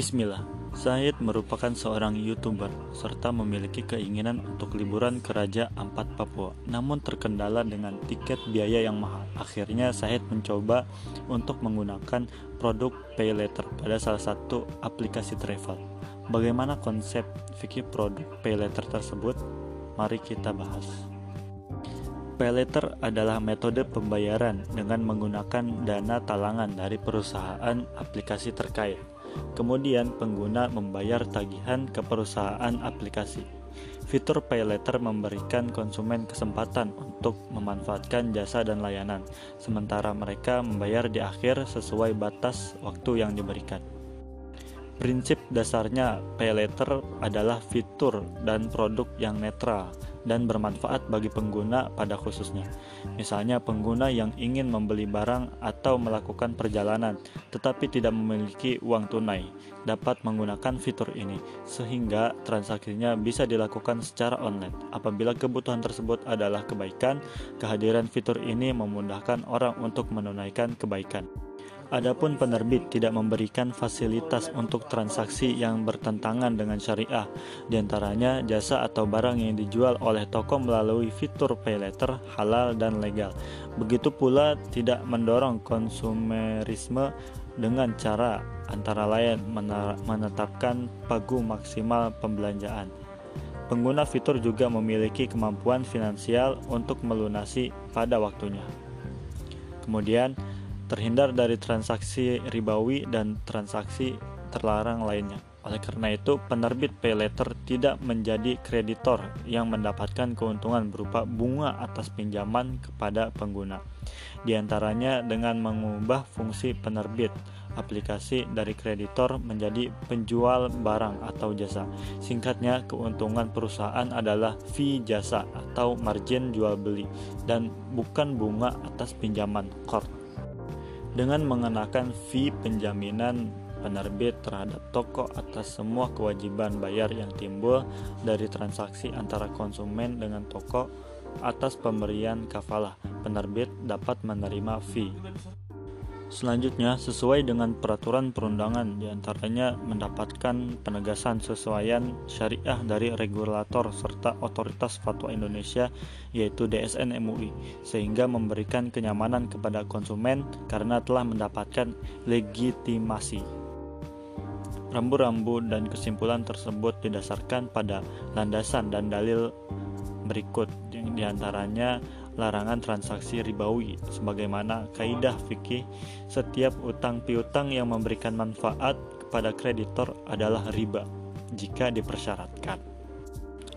Bismillah, Syed merupakan seorang YouTuber serta memiliki keinginan untuk liburan ke Raja Ampat Papua. Namun terkendala dengan tiket biaya yang mahal. Akhirnya Syed mencoba untuk menggunakan produk pay letter pada salah satu aplikasi travel. Bagaimana konsep fikih produk pay letter tersebut? Mari kita bahas. Pay letter adalah metode pembayaran dengan menggunakan dana talangan dari perusahaan aplikasi terkait Kemudian pengguna membayar tagihan ke perusahaan aplikasi. Fitur Pay Later memberikan konsumen kesempatan untuk memanfaatkan jasa dan layanan, sementara mereka membayar di akhir sesuai batas waktu yang diberikan. Prinsip dasarnya Pay Later adalah fitur dan produk yang netral, dan bermanfaat bagi pengguna pada khususnya. Misalnya pengguna yang ingin membeli barang atau melakukan perjalanan tetapi tidak memiliki uang tunai dapat menggunakan fitur ini sehingga transaksinya bisa dilakukan secara online. Apabila kebutuhan tersebut adalah kebaikan, kehadiran fitur ini memudahkan orang untuk menunaikan kebaikan. Adapun penerbit tidak memberikan fasilitas untuk transaksi yang bertentangan dengan syariah, di antaranya jasa atau barang yang dijual oleh toko melalui fitur pay letter halal dan legal. Begitu pula tidak mendorong konsumerisme dengan cara antara lain menetapkan pagu maksimal pembelanjaan. Pengguna fitur juga memiliki kemampuan finansial untuk melunasi pada waktunya. Kemudian, terhindar dari transaksi ribawi dan transaksi terlarang lainnya. Oleh karena itu, penerbit pay letter tidak menjadi kreditor yang mendapatkan keuntungan berupa bunga atas pinjaman kepada pengguna. Di antaranya dengan mengubah fungsi penerbit aplikasi dari kreditor menjadi penjual barang atau jasa. Singkatnya, keuntungan perusahaan adalah fee jasa atau margin jual beli dan bukan bunga atas pinjaman core dengan mengenakan fee penjaminan penerbit terhadap toko atas semua kewajiban bayar yang timbul dari transaksi antara konsumen dengan toko atas pemberian kafalah penerbit dapat menerima fee Selanjutnya, sesuai dengan peraturan perundangan, di antaranya mendapatkan penegasan sesuaian syariah dari regulator serta otoritas fatwa Indonesia, yaitu DSN MUI, sehingga memberikan kenyamanan kepada konsumen karena telah mendapatkan legitimasi. Rambu-rambu dan kesimpulan tersebut didasarkan pada landasan dan dalil berikut, yang di antaranya larangan transaksi ribawi sebagaimana kaidah fikih setiap utang piutang yang memberikan manfaat kepada kreditor adalah riba jika dipersyaratkan.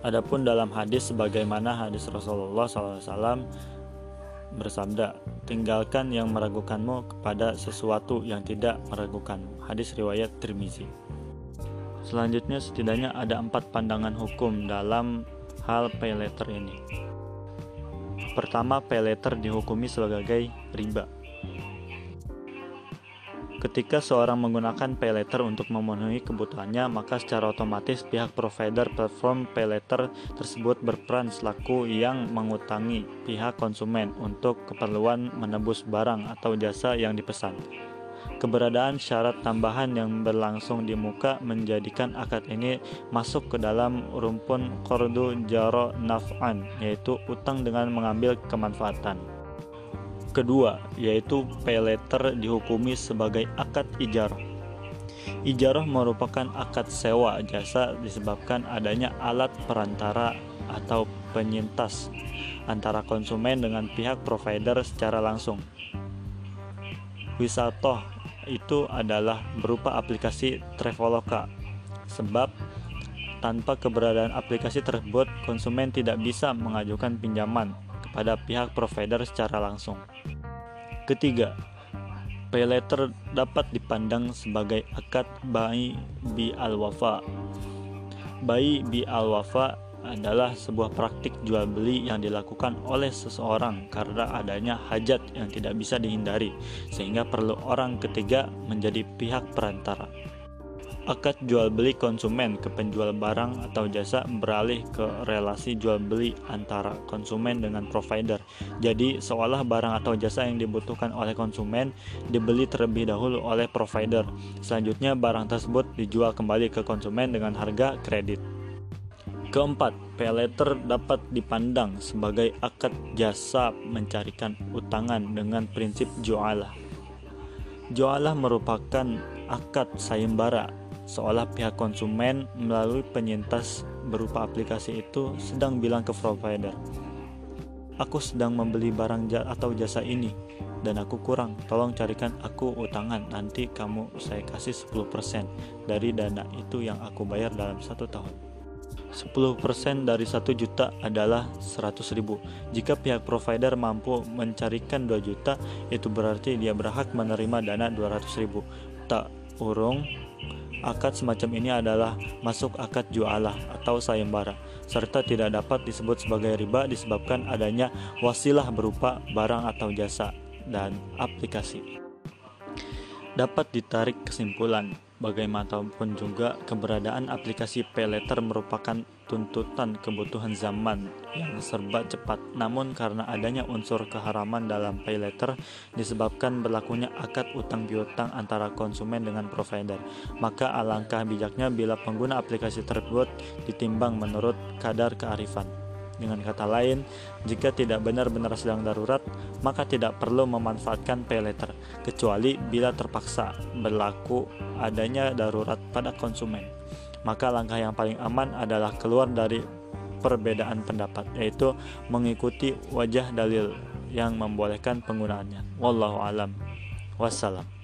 Adapun dalam hadis sebagaimana hadis Rasulullah SAW bersabda, tinggalkan yang meragukanmu kepada sesuatu yang tidak meragukanmu. Hadis riwayat Tirmizi. Selanjutnya setidaknya ada empat pandangan hukum dalam hal pay letter ini. Pertama, pay letter dihukumi sebagai riba. Ketika seorang menggunakan pay letter untuk memenuhi kebutuhannya, maka secara otomatis pihak provider platform pay letter tersebut berperan selaku yang mengutangi pihak konsumen untuk keperluan menebus barang atau jasa yang dipesan. Keberadaan syarat tambahan yang berlangsung di muka menjadikan akad ini masuk ke dalam rumpun kordu jaro naf'an, yaitu utang dengan mengambil kemanfaatan. Kedua, yaitu pay letter dihukumi sebagai akad ijarah. Ijarah merupakan akad sewa jasa disebabkan adanya alat perantara atau penyintas antara konsumen dengan pihak provider secara langsung. Wisatoh itu adalah berupa aplikasi Traveloka. Sebab tanpa keberadaan aplikasi tersebut, konsumen tidak bisa mengajukan pinjaman kepada pihak provider secara langsung. Ketiga, pay letter dapat dipandang sebagai akad bayi bi al-wafa. Bayi bi al-wafa adalah sebuah praktik jual beli yang dilakukan oleh seseorang karena adanya hajat yang tidak bisa dihindari, sehingga perlu orang ketiga menjadi pihak perantara. akad jual beli konsumen ke penjual barang atau jasa beralih ke relasi jual beli antara konsumen dengan provider. Jadi, seolah barang atau jasa yang dibutuhkan oleh konsumen dibeli terlebih dahulu oleh provider. Selanjutnya, barang tersebut dijual kembali ke konsumen dengan harga kredit. Keempat, pay letter dapat dipandang sebagai akad jasa mencarikan utangan dengan prinsip jualah. Jualah merupakan akad sayembara seolah pihak konsumen melalui penyintas berupa aplikasi itu sedang bilang ke provider, "Aku sedang membeli barang atau jasa ini dan aku kurang. Tolong carikan aku utangan. Nanti kamu saya kasih 10% dari dana itu yang aku bayar dalam satu tahun." 10% dari 1 juta adalah 100 ribu. Jika pihak provider mampu mencarikan 2 juta, itu berarti dia berhak menerima dana 200 ribu. Tak urung Akad semacam ini adalah masuk akad jualah atau sayembara, serta tidak dapat disebut sebagai riba disebabkan adanya wasilah berupa barang atau jasa dan aplikasi. Dapat ditarik kesimpulan Bagaimanapun juga keberadaan aplikasi payletter merupakan tuntutan kebutuhan zaman yang serba cepat. Namun karena adanya unsur keharaman dalam payletter disebabkan berlakunya akad utang piutang antara konsumen dengan provider, maka alangkah bijaknya bila pengguna aplikasi tersebut ditimbang menurut kadar kearifan. Dengan kata lain, jika tidak benar-benar sedang darurat, maka tidak perlu memanfaatkan pay letter, kecuali bila terpaksa berlaku adanya darurat pada konsumen. Maka langkah yang paling aman adalah keluar dari perbedaan pendapat, yaitu mengikuti wajah dalil yang membolehkan penggunaannya. Wallahu alam. Wassalam.